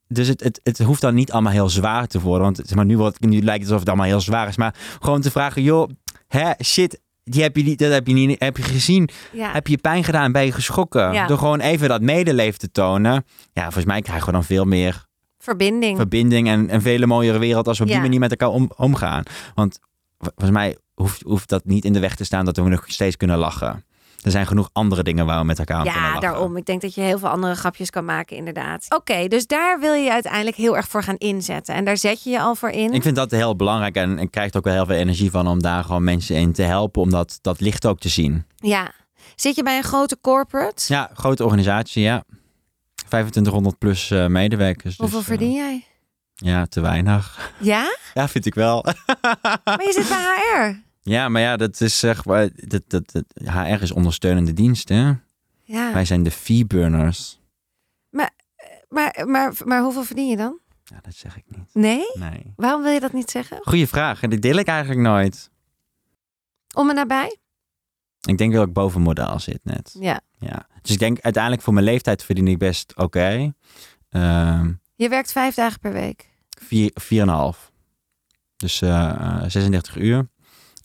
dus het, het, het hoeft dan niet allemaal heel zwaar te worden. Want zeg maar, nu, wordt, nu lijkt het alsof het allemaal heel zwaar is. Maar gewoon te vragen, joh, hè, shit, die heb je niet, dat heb je niet heb je gezien. ja. Heb je pijn gedaan? Ben je geschrokken? Ja. Door gewoon even dat medeleven te tonen. Ja, volgens mij krijgen we dan veel meer Verbinding. verbinding en een vele mooiere wereld als we op Ja. die manier met elkaar om, omgaan. Want volgens mij hoeft, hoeft dat niet in de weg te staan dat we nog steeds kunnen lachen. Er zijn genoeg andere dingen waar we met elkaar aan kunnen Ja, lachen. daarom. Ik denk dat je heel veel andere grapjes kan maken, inderdaad. Oké, dus daar wil je uiteindelijk heel erg voor gaan inzetten. En daar zet je je al voor in. Ik vind dat heel belangrijk en ik krijg er ook wel heel veel energie van om daar gewoon mensen in te helpen, om dat, dat licht ook te zien. Ja. Zit je bij een grote corporate? Ja, grote organisatie, ja. 2500 plus eh, medewerkers. Hoeveel dus, eh, verdien jij? ja, te weinig. Ja? Ja, vind ik wel. Maar je zit bij HR. Ja, maar ja, dat is zeg maar, dat, dat, dat, HR is ondersteunende dienst, hè. Ja. Wij zijn de fee-burners. Maar, maar, maar hoeveel verdien je dan? Ja, dat zeg ik niet. Nee? Nee. Waarom wil je dat niet zeggen? Goeie vraag. En die deel ik eigenlijk nooit. Om en nabij? Ik denk dat ik boven model zit net. Ja. Ja. Dus ik denk uiteindelijk voor mijn leeftijd verdien ik best oké. Ehm, Je werkt vijf dagen per week. vier, vier en een half. Dus eh, eh, 36 uur.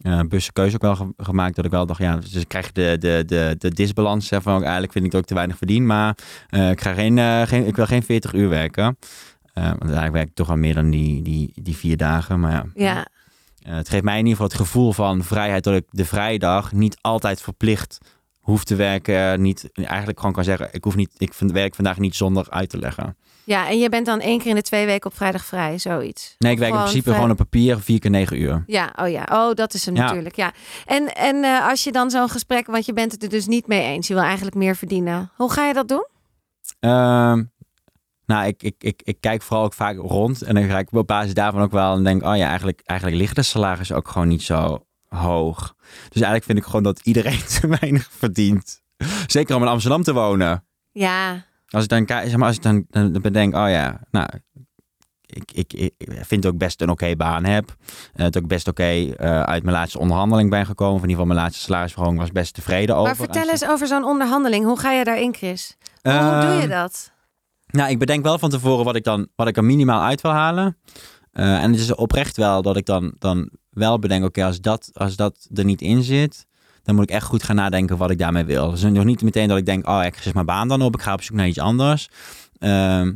Bewuste keuze ook wel ge- gemaakt dat ik wel dacht, ja, dus ik krijg de, de, de, de disbalans hè, van eigenlijk vind ik dat ik te weinig verdien, maar eh, ik, ga geen, eh, geen, ik wil geen 40 uur werken. Want eigenlijk werk ik toch al meer dan die, die, die vier dagen. Maar ja, Ja. het geeft mij in ieder geval het gevoel van vrijheid dat ik de vrijdag niet altijd verplicht hoef te werken. Niet, eigenlijk gewoon kan zeggen, ik hoef niet, ik werk vandaag niet zonder uit te leggen. Ja, en je bent dan één keer in de twee weken op vrijdag vrij, zoiets. Nee, ik werk in principe vrij- gewoon op papier vier keer negen uur. Ja, oh ja. Oh, dat is hem Ja. natuurlijk. Ja. En, en eh, als je dan zo'n gesprek, want je bent het er dus niet mee eens, je wil eigenlijk meer verdienen. Hoe ga je dat doen? Ehm, nou, ik, ik, ik, ik kijk vooral ook vaak rond. En dan ga ik op basis daarvan ook wel en denk, oh ja, eigenlijk, eigenlijk liggen de salarissen ook gewoon niet zo hoog. Dus eigenlijk vind ik gewoon dat iedereen te weinig verdient. Zeker om in Amsterdam te wonen. Ja, Als ik dan, zeg maar, als ik dan, dan bedenk, oh ja, nou, ik, ik, ik vind ook best een oké baan heb. Eh, dat ik best oké eh, uit mijn laatste onderhandeling ben gekomen. Of in ieder geval mijn laatste salarisverhoging was best tevreden over. maar vertel eens over zo'n onderhandeling. Hoe ga je daarin, Chris? Hoe, hoe doe je Ehm, dat? Nou, ik bedenk wel van tevoren wat ik dan wat ik er minimaal uit wil halen. Eh, en het is oprecht wel dat ik dan, dan wel bedenk, oké, als, dat, als dat er niet in zit, dan moet ik echt goed gaan nadenken wat ik daarmee wil. Dus nog niet meteen dat ik denk, oh, ik zeg mijn baan dan op, ik ga op zoek naar iets anders. Ehm,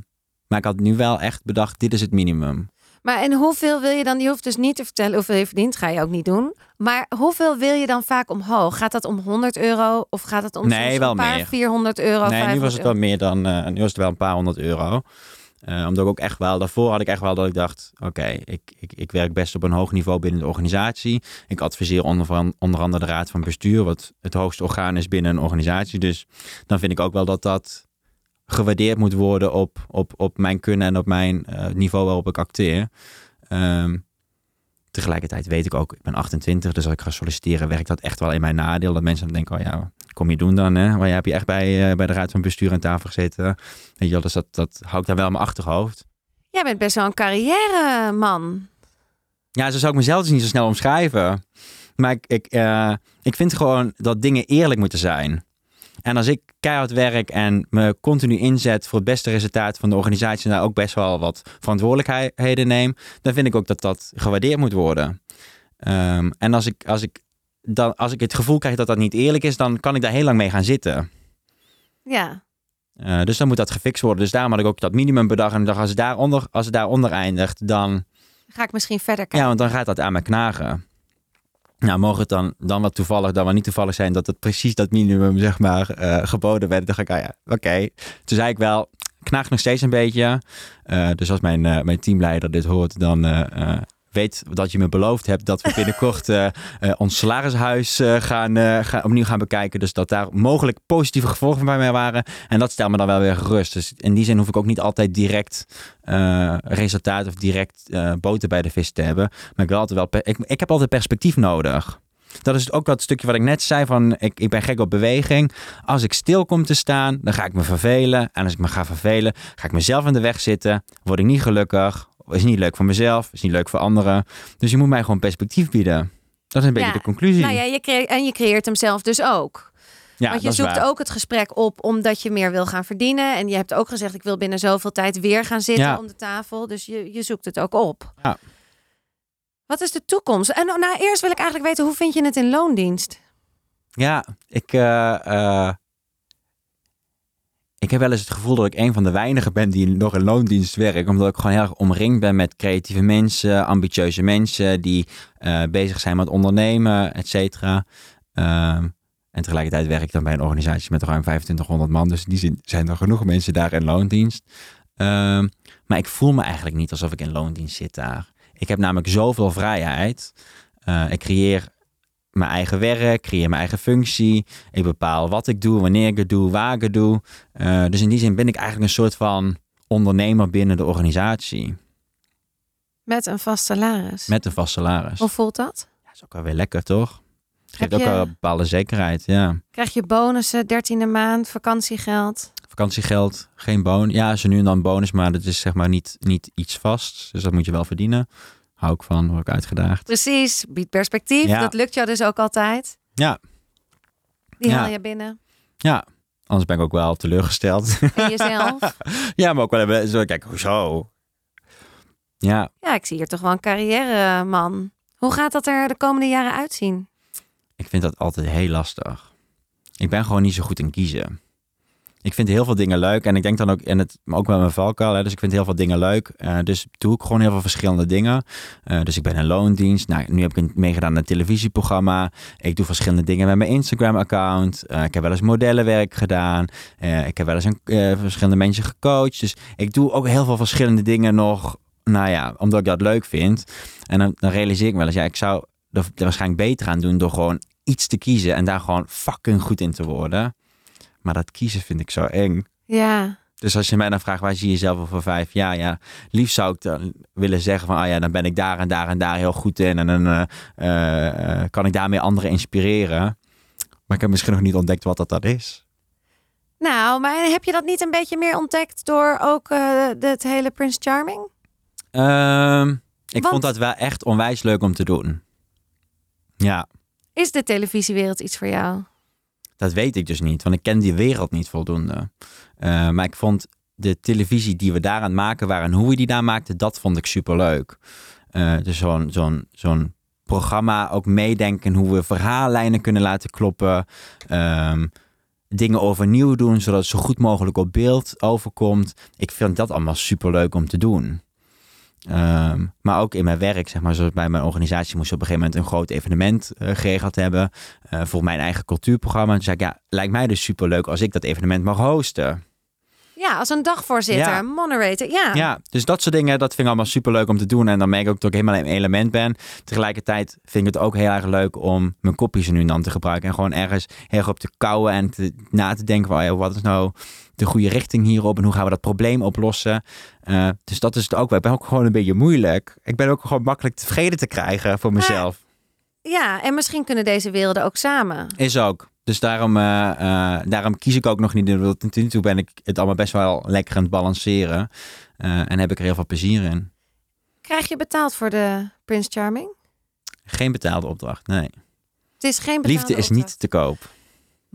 maar ik had nu wel echt bedacht, dit is het minimum. Maar en hoeveel wil je dan? Je hoeft dus niet te vertellen hoeveel je verdient, ga je ook niet doen. Maar hoeveel wil je dan vaak omhoog? Gaat dat om 100 euro of gaat het om Nee, wel een paar meer. 400 euro? nee, nu 500 was het wel meer dan, eh, nu was het wel een paar honderd euro. Eh, omdat ik ook echt wel, daarvoor had ik echt wel dat ik dacht, oké, ik, ik, ik werk best op een hoog niveau binnen de organisatie. Ik adviseer onder, onder andere de raad van bestuur, wat het hoogste orgaan is binnen een organisatie. Dus dan vind ik ook wel dat dat gewaardeerd moet worden op, op, op mijn kunnen en op mijn eh, niveau waarop ik acteer. Ehm, tegelijkertijd weet ik ook, ik ben 28, dus als ik ga solliciteren, werkt dat echt wel in mijn nadeel. Dat mensen dan denken, oh ja, kom je doen dan? Hè? Maar je heb je echt bij, eh, bij de raad van bestuur aan tafel gezeten. Weet je dus dat, dat hou ik dan wel in mijn achterhoofd. Jij bent best wel een carrière man. Ja, zo zou ik mezelf dus niet zo snel omschrijven. Maar ik, ik, eh, ik vind gewoon dat dingen eerlijk moeten zijn. En als ik keihard werk en me continu inzet voor het beste resultaat van de organisatie en daar ook best wel wat verantwoordelijkheden neem, dan vind ik ook dat dat gewaardeerd moet worden. Ehm, en als ik, als, ik dan, als ik het gevoel krijg dat dat niet eerlijk is, dan kan ik daar heel lang mee gaan zitten. Ja. Eh, dus dan moet dat gefixt worden. Dus daarom had ik ook dat minimum bedacht. En ik dacht, als het daaronder, als het daaronder eindigt, dan, Ga ik misschien verder kijken. ja, want dan gaat dat aan me knagen. Nou, mogen het dan, dan wat toevallig, dan wel niet toevallig zijn dat het precies dat minimum, zeg maar, eh, geboden werd. Dan dacht ik, ah ja, oké. Toen zei ik wel, knaagt nog steeds een beetje. Eh, dus als mijn, mijn teamleider dit hoort, dan weet dat je me beloofd hebt dat we binnenkort eh, eh, ons salarishuis eh, gaan, gaan, opnieuw gaan bekijken. Dus dat daar mogelijk positieve gevolgen bij mij waren. En dat stelt me dan wel weer gerust. Dus in die zin hoef ik ook niet altijd direct resultaat of direct boter bij de vis te hebben. Maar ik, wel ik heb altijd perspectief nodig. Dat is ook dat stukje wat ik net zei van ik, ik ben gek op beweging. Als ik stil kom te staan, dan ga ik me vervelen. En als ik me ga vervelen, ga ik mezelf in de weg zitten. Word ik niet gelukkig. Is niet leuk voor mezelf. Is niet leuk voor anderen. Dus je moet mij gewoon perspectief bieden. Dat is een beetje Ja, de conclusie. Nou ja, je creëert, en je creëert hem zelf dus ook. Ja, Want je zoekt waar. ook het gesprek op omdat je meer wil gaan verdienen. En je hebt ook gezegd, ik wil binnen zoveel tijd weer gaan zitten Ja. om de tafel. Dus je, je zoekt het ook op. Ja. Wat is de toekomst? En nou, eerst wil ik eigenlijk weten, hoe vind je het in loondienst? Ja, ik, eh, eh, ik heb wel eens het gevoel dat ik een van de weinigen ben die nog in loondienst werkt. Omdat ik gewoon heel erg omringd ben met creatieve mensen, ambitieuze mensen die eh, bezig zijn met ondernemen, et cetera. Ehm, en tegelijkertijd werk ik dan bij een organisatie met ruim 2500 man. Dus in die zin zijn er genoeg mensen daar in loondienst. Ehm, maar ik voel me eigenlijk niet alsof ik in loondienst zit daar. Ik heb namelijk zoveel vrijheid. Eh, ik creëer mijn eigen werk, creëer mijn eigen functie. Ik bepaal wat ik doe, wanneer ik het doe, waar ik het doe. Eh, dus in die zin ben ik eigenlijk een soort van ondernemer binnen de organisatie. Met een vast salaris. Met een vast salaris. Hoe voelt dat? Ja, is ook wel weer lekker, toch? Heb Geeft ook wel een bepaalde zekerheid, ja. Krijg je bonussen, dertiende maand, vakantiegeld? Vakantiegeld, geen bonus. Ja, ze nu en dan bonus, maar dat is zeg maar niet, niet iets vast. Dus dat moet je wel verdienen. Hou ik van, word ik uitgedaagd. Precies, biedt perspectief. Ja. Dat lukt jou dus ook altijd. Ja. Die Ja. haal je binnen. Ja, anders ben ik ook wel teleurgesteld. In jezelf. ja, maar ook wel even zo, kijk, hoezo? Ja, ja, ik zie hier toch wel een carrière, man. Hoe gaat dat er de komende jaren uitzien? Ik vind dat altijd heel lastig. Ik ben gewoon niet zo goed in kiezen. Ik vind heel veel dingen leuk en ik denk dan ook, en het ook wel mijn valkuil, hè, dus ik vind heel veel dingen leuk. Eh, dus doe ik gewoon heel veel verschillende dingen. Eh, dus ik ben in loondienst. Nou, nu heb ik een- meegedaan aan een televisieprogramma. Ik doe verschillende dingen met mijn Instagram-account. Eh, ik heb wel eens modellenwerk gedaan. Ik heb wel eens een, verschillende mensen gecoacht. Dus ik doe ook heel veel verschillende dingen nog. Nou ja, omdat ik dat leuk vind. En dan, dan realiseer ik wel eens, ja, ik zou er waarschijnlijk beter aan doen door gewoon iets te kiezen en daar gewoon fucking goed in te worden. Maar dat kiezen vind ik zo eng. Ja, Dus als je mij dan vraagt, waar zie je jezelf over vijf jaar? Ja, liefst zou ik dan willen zeggen van, ah ja, dan ben ik daar en daar en daar heel goed in. En dan eh, eh, eh, kan ik daarmee anderen inspireren. Maar ik heb misschien nog niet ontdekt wat dat, dat is. nou, maar heb je dat niet een beetje meer ontdekt door ook het hele Prince Charming? Ehm, ik Want- vond dat wel echt onwijs leuk om te doen. Ja, Is de televisiewereld iets voor jou? Dat weet ik dus niet, want ik ken die wereld niet voldoende. Eh, maar ik vond de televisie die we daar aan maken waren en hoe we die daar maakten, dat vond ik superleuk. Eh dus zo'n zo'n zo'n programma ook meedenken hoe we verhaallijnen kunnen laten kloppen. Ehm, dingen overnieuw doen, zodat het zo goed mogelijk op beeld overkomt. Ik vind dat allemaal superleuk om te doen. Ehm, maar ook in mijn werk, zeg maar, zoals bij mijn organisatie moest ik op een gegeven moment een groot evenement eh, geregeld hebben eh, voor mijn eigen cultuurprogramma. Toen zei ik, ja, lijkt mij dus superleuk als ik dat evenement mag hosten. Ja, als een dagvoorzitter, Ja. moderator. Ja. Ja, dus dat soort dingen, dat vind ik allemaal superleuk om te doen. En dan merk ik ook dat ik helemaal in mijn element ben. Tegelijkertijd vind ik het ook heel erg leuk om mijn kopjes nu dan te gebruiken. En gewoon ergens heel erg op te kouwen en te, na te denken van, oh ja, wat is nou de goede richting hierop en hoe gaan we dat probleem oplossen. Eh, dus dat is het ook wel. Ik ben ook gewoon een beetje moeilijk. Ik ben ook gewoon makkelijk tevreden te krijgen voor mezelf. ja, en misschien kunnen deze werelden ook samen. Is ook. Dus daarom, eh, eh, daarom kies ik ook nog niet. Tot nu toe ben ik het allemaal best wel lekker aan het balanceren. En heb ik er heel veel plezier in. Krijg je betaald voor de Prince Charming? Geen betaalde opdracht, nee. Het is geen betaalde Liefde is niet te koop.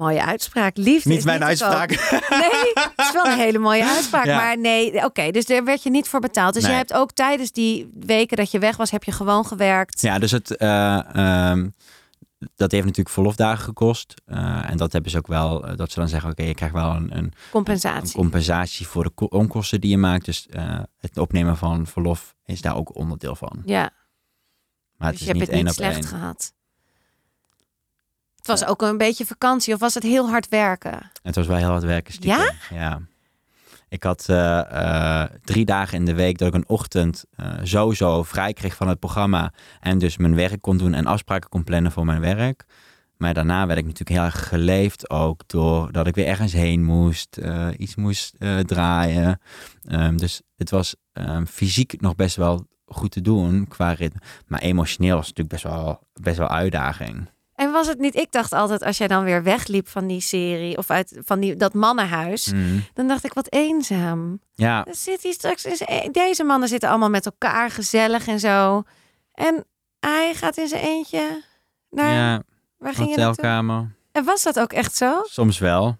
Mooie uitspraak. Liefde Niet is mijn niet uitspraak. Nee, het is wel een hele mooie uitspraak. Ja. Maar nee, oké, dus daar werd je niet voor betaald. Dus je hebt ook tijdens die weken dat je weg was, heb je gewoon gewerkt. Ja, dus het, eh, ehm, dat heeft natuurlijk verlofdagen gekost. Eh, en dat hebben ze ook wel, eh, dat ze dan zeggen, oké, je krijgt wel een, een, een Compensatie. compensatie voor de ko- onkosten die je maakt. Dus het opnemen van verlof is daar ook onderdeel van. ja, Maar dus het je is hebt niet het niet op slecht één. gehad. Het was ook een beetje vakantie of was het heel hard werken? Het was wel heel hard werken stiekem. Ja? Ja. Ik had eh, eh, drie dagen in de week dat ik een ochtend eh, sowieso vrij kreeg van het programma. En dus mijn werk kon doen en afspraken kon plannen voor mijn werk. Maar daarna werd ik natuurlijk heel erg geleefd ook door dat ik weer ergens heen moest, iets moest draaien. Ehm, dus het was ehm, fysiek nog best wel goed te doen qua ritme. Maar emotioneel was het natuurlijk best wel, best wel uitdaging. En was het niet, ik dacht altijd als jij dan weer wegliep van die serie of uit van die, dat mannenhuis, Mm. dan dacht ik wat eenzaam. Ja, Dan zit hij straks in e- deze mannen zitten allemaal met elkaar gezellig en zo. En hij gaat in zijn eentje naar, ja waar ging je naartoe? hotelkamer. En was dat ook echt zo? Soms wel.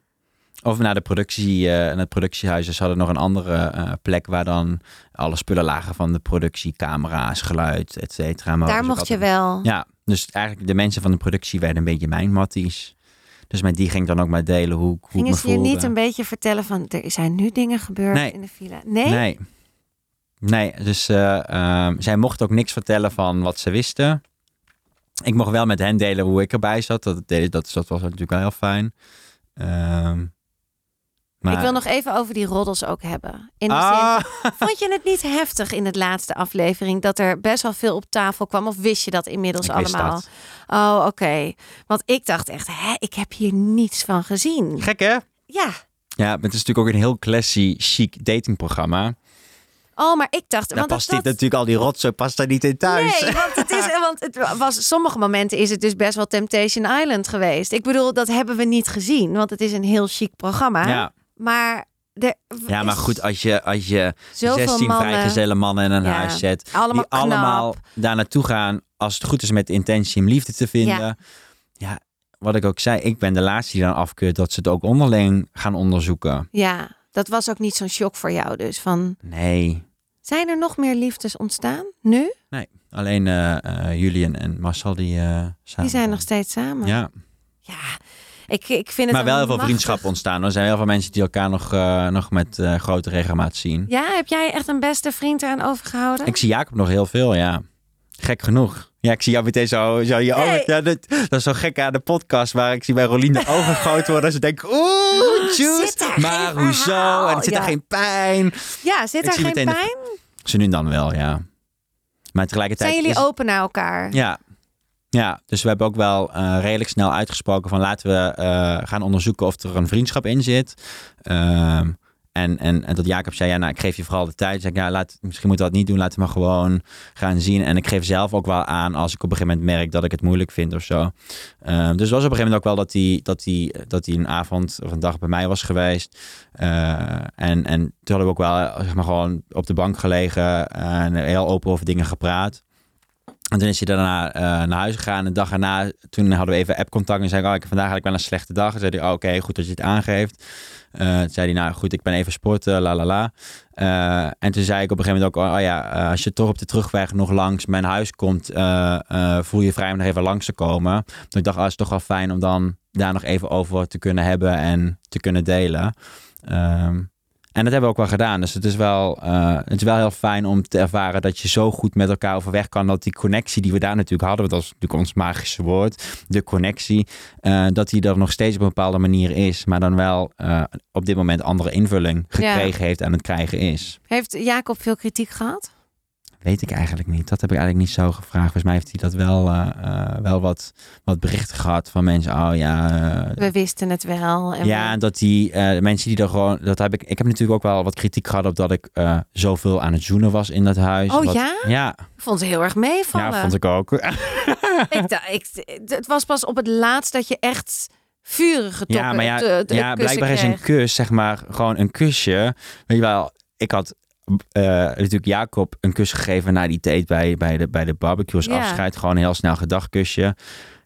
Of naar de productie, naar het productiehuis. Ze hadden nog een andere eh, plek waar dan alle spullen lagen van de productie, camera's, geluid, et cetera. Daar mocht je wel. Ja, dus eigenlijk de mensen van de productie werden een beetje mijn matties. Dus met die ging ik dan ook maar delen hoe, hoe Gingen ze je niet een beetje vertellen van er zijn nu dingen gebeurd Nee. in de villa? Nee? Nee. Nee, dus eh, ehm, zij mocht ook niks vertellen van wat ze wisten. Ik mocht wel met hen delen hoe ik erbij zat. Dat, dat, dat, dat was natuurlijk wel heel fijn. Ehm, maar, Ik wil nog even over die roddels ook hebben. In de Ah, zin, vond je het niet heftig in het laatste aflevering dat er best wel veel op tafel kwam? Of wist je dat inmiddels ik allemaal? dat. Oh, oké. Want ik dacht echt, hè, ik heb hier niets van gezien. Gek hè? Ja. Ja, het is natuurlijk ook een heel classy, chic datingprogramma. Oh, maar ik dacht, want past dat, dit natuurlijk al die rotzooi past daar niet in thuis. Nee, want het is, want het was sommige momenten is het dus best wel Temptation Island geweest. Ik bedoel, dat hebben we niet gezien, want het is een heel chic programma. Ja, Maar er ja, maar goed, als je, als je zoveel 16 mannen, vrijgezelle mannen in een Ja, huis zet, allemaal die knap. allemaal daar naartoe gaan, als het goed is met de intentie om liefde te vinden. Ja. Ja. wat ik ook zei, ik ben de laatste die dan afkeurt dat ze het ook onderling gaan onderzoeken. Ja, dat was ook niet zo'n shock voor jou dus. Van, Nee, zijn er nog meer liefdes ontstaan nu? alleen eh eh, Julian en Marcel die eh samen Die zijn nog steeds samen. Ja, Ja, ik, ik vind het maar wel heel veel vriendschappen ontstaan. Er zijn heel veel mensen die elkaar nog, eh, nog met eh, grote regelmaat zien. Ja, heb jij echt een beste vriend eraan overgehouden? Ik zie Jacob nog heel veel, ja. Gek genoeg. Ja, ik zie jou meteen zo, zo je ogen. Ja, dat, dat is zo gek aan de podcast waar ik zie bij Rolien de ogen groot worden. Ze denken, oeh, juice. Maar hoezo? En zit Ja. er geen pijn. Ja, zit er geen de- pijn? Ze nu dan wel, ja. Maar tegelijkertijd Zijn jullie is- open naar elkaar? Ja. Ja, dus we hebben ook wel eh, redelijk snel uitgesproken van laten we eh, gaan onderzoeken of er een vriendschap in zit. Ehm, en, en, dat Jacob zei, ja, nou, ik geef je vooral de tijd. Zeg ja, laat, misschien moeten we dat niet doen, laten we maar gewoon gaan zien. En ik geef zelf ook wel aan als ik op een gegeven moment merk dat ik het moeilijk vind of zo. Ehm, dus was op een gegeven moment ook wel dat hij dat die, dat die een avond of een dag bij mij was geweest. Eh, en, en toen hadden we ook wel zeg maar, gewoon op de bank gelegen en heel open over dingen gepraat. En toen is hij daarna eh, naar huis gegaan. Een dag erna, toen hadden we even app-contact. En zei ik, oh, ik vandaag eigenlijk wel een slechte dag. En zei hij, oh, oké, goed dat je het aangeeft. Eh, toen zei hij, nou goed, ik ben even sporten, la la la. Eh, en toen zei ik op een gegeven moment ook, oh ja, eh, als je toch op de terugweg nog langs mijn huis komt, voel je vrij om nog even langs te komen. Toen ik dacht, oh, het is toch wel fijn om dan daar nog even over te kunnen hebben en te kunnen delen. Ehm, en dat hebben we ook wel gedaan. Dus het is wel, eh, het is wel heel fijn om te ervaren dat je zo goed met elkaar overweg kan. Dat die connectie die we daar natuurlijk hadden, want dat is natuurlijk ons magische woord, de connectie, eh, dat die er nog steeds op een bepaalde manier is. Maar dan wel eh, op dit moment andere invulling gekregen heeft en het krijgen is. Heeft Jacob veel kritiek gehad? Weet ik eigenlijk niet. Dat heb ik eigenlijk niet zo gevraagd. Volgens mij heeft hij dat wel, eh, eh, wel wat, wat berichten gehad van mensen. Oh ja, eh, We wisten het wel. En ja, en dat die mensen die er gewoon. Dat heb ik. Ik heb natuurlijk ook wel wat kritiek gehad op dat ik zoveel aan het zoenen was in dat huis. Oh Wat- ja? Ja, ik vond het heel erg meevallen. ja, vond ik ook. Ik ik, het was pas op het laatst dat je echt vurige tokken ja, maar ja, ja blijkbaar is een kus, zeg maar, gewoon een kusje. Weet je wel, ik had eh, natuurlijk Jacob een kus gegeven na die date bij, bij, de, bij de barbecue als Ja. afscheid. Gewoon een heel snel gedagkusje.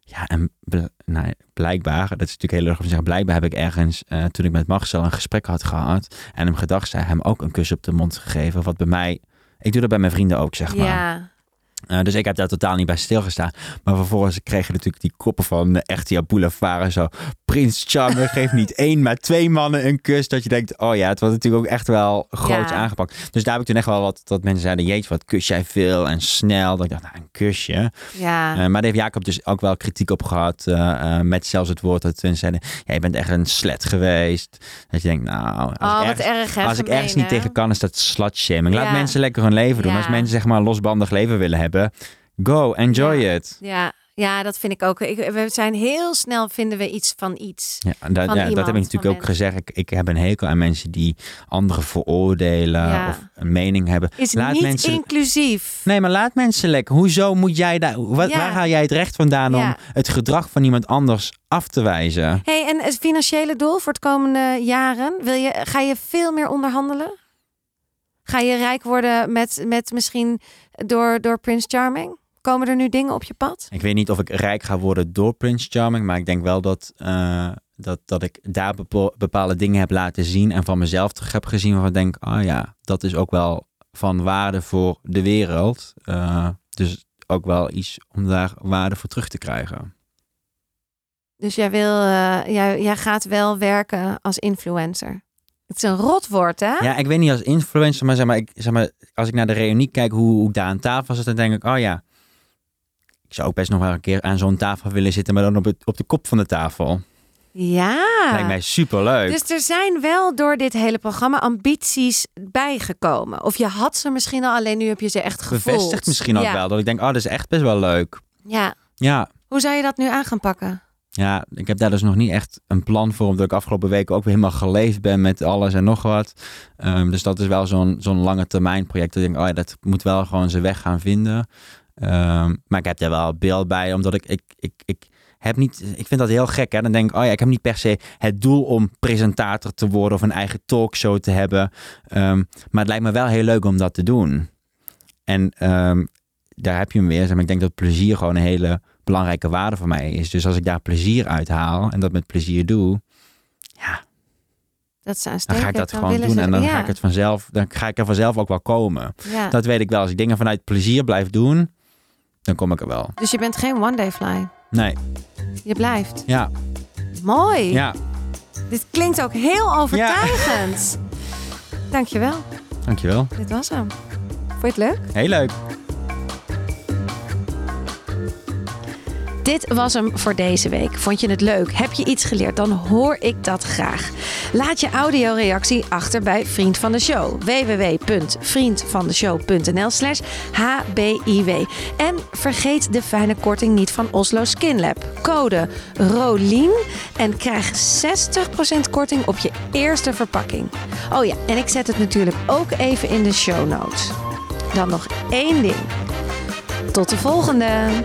Ja, en bl- nou, blijkbaar, dat is natuurlijk heel erg om te zeggen, blijkbaar heb ik ergens, eh, toen ik met Marcel een gesprek had gehad en hem gedacht zei, hem ook een kus op de mond gegeven. Wat bij mij, ik doe dat bij mijn vrienden ook, zeg maar. Ja, Uh, dus ik heb daar totaal niet bij stilgestaan. Maar vervolgens kregen natuurlijk die koppen van Echtia Boulevard en zo. Prins Charming geeft niet één, maar twee mannen een kus. Dat je denkt, oh ja, het was natuurlijk ook echt wel groot Ja. aangepakt. Dus daar heb ik toen echt wel wat, dat mensen zeiden, jeetje, wat kus jij veel en snel. Dat ik dacht, nou, een kusje. Ja. Eh, maar daar heeft Jacob dus ook wel kritiek op gehad. eh, eh, met zelfs het woord dat mensen zeiden, ja, je bent echt een slet geweest. Dat je denkt, nou, als oh, ik ergens, erg, hè? als ik ergens niet hè? tegen kan, is dat slutshaming. Laat Ja. mensen lekker hun leven doen. Als mensen zeg maar een losbandig leven willen hebben, go, enjoy Ja. it. Ja, ja, dat vind ik ook. Ik, we zijn heel snel, vinden we iets van iets. Ja, dat, Van ja, dat heb ik natuurlijk ook gezegd. Ik, ik heb een hekel aan mensen die anderen veroordelen Ja. of een mening hebben. Is Laat niet mensen- inclusief. Nee, maar laat mensen lekker. Hoezo moet jij daar... Wat, Ja. Waar haal jij het recht vandaan om het gedrag van iemand anders af te wijzen? hey, en het financiële doel voor het komende jaren? Wil je, ga je veel meer onderhandelen? Ga je rijk worden met, met misschien door, door Prince Charming? Komen er nu dingen op je pad? Ik weet niet of ik rijk ga worden door Prince Charming, maar ik denk wel dat, eh, dat, dat ik daar bepaalde dingen heb laten zien en van mezelf terug heb gezien waarvan ik denk, ah ja, dat is ook wel van waarde voor de wereld. Eh, dus ook wel iets om daar waarde voor terug te krijgen. Dus jij, wil, eh, jij, jij gaat wel werken als influencer. Het is een rotwoord, hè? Ja, ik weet niet als influencer, maar, zeg maar, ik, zeg maar als ik naar de reunie kijk hoe, hoe ik daar aan tafel zit, dan denk ik, oh ja, ik zou ook best nog wel een keer aan zo'n tafel willen zitten, maar dan op, het, op de kop van de tafel. Ja. Lijkt mij superleuk. Dus er zijn wel door dit hele programma ambities bijgekomen. Of je had ze misschien al, alleen nu heb je ze echt gevoeld. Bevestigt misschien ook ja. wel dat ik denk, oh, dat is echt best wel leuk. Ja. Ja, Hoe zou je dat nu aan gaan pakken? Ja, ik heb daar dus nog niet echt een plan voor, omdat ik afgelopen weken ook weer helemaal geleefd ben met alles en nog wat. Ehm, dus dat is wel zo'n zo'n lange termijn project. Dat ik oh ja, dat moet wel gewoon zijn weg gaan vinden. Ehm, maar ik heb daar wel beeld bij, omdat ik, ik, ik, ik heb niet, ik vind dat heel gek. Hè? Dan denk ik, oh ja, ik heb niet per se het doel om presentator te worden of een eigen talkshow te hebben. Ehm, maar het lijkt me wel heel leuk om dat te doen. En daar heb je hem weer. Zeg maar, ik denk dat plezier gewoon een hele belangrijke waarde voor mij is. Dus als ik daar plezier uit haal en dat met plezier doe, Dat zou dan ga ik dat gewoon doen. En dan ga ik het vanzelf, dan ga ik er vanzelf ook wel komen. Ja. Dat weet ik wel. Als ik dingen vanuit plezier blijf doen, dan kom ik er wel. Dus je bent geen one-day fly. Nee, Je blijft. ja, Mooi. ja. Dit klinkt ook heel overtuigend. Dankjewel. Dankjewel. Dit was hem. Vond je het leuk? Heel leuk. Dit was hem voor deze week. Vond je het leuk? Heb je iets geleerd? Dan hoor ik dat graag. Laat je audioreactie achter bij Vriend van de Show. www.vriendvandeshow.nl slash hbiw. En vergeet de fijne korting niet van Oslo Skin Lab. Code ROLIEN en krijg 60% korting op je eerste verpakking. Oh ja, en ik zet het natuurlijk ook even in de show notes. Dan nog één ding. Tot de volgende!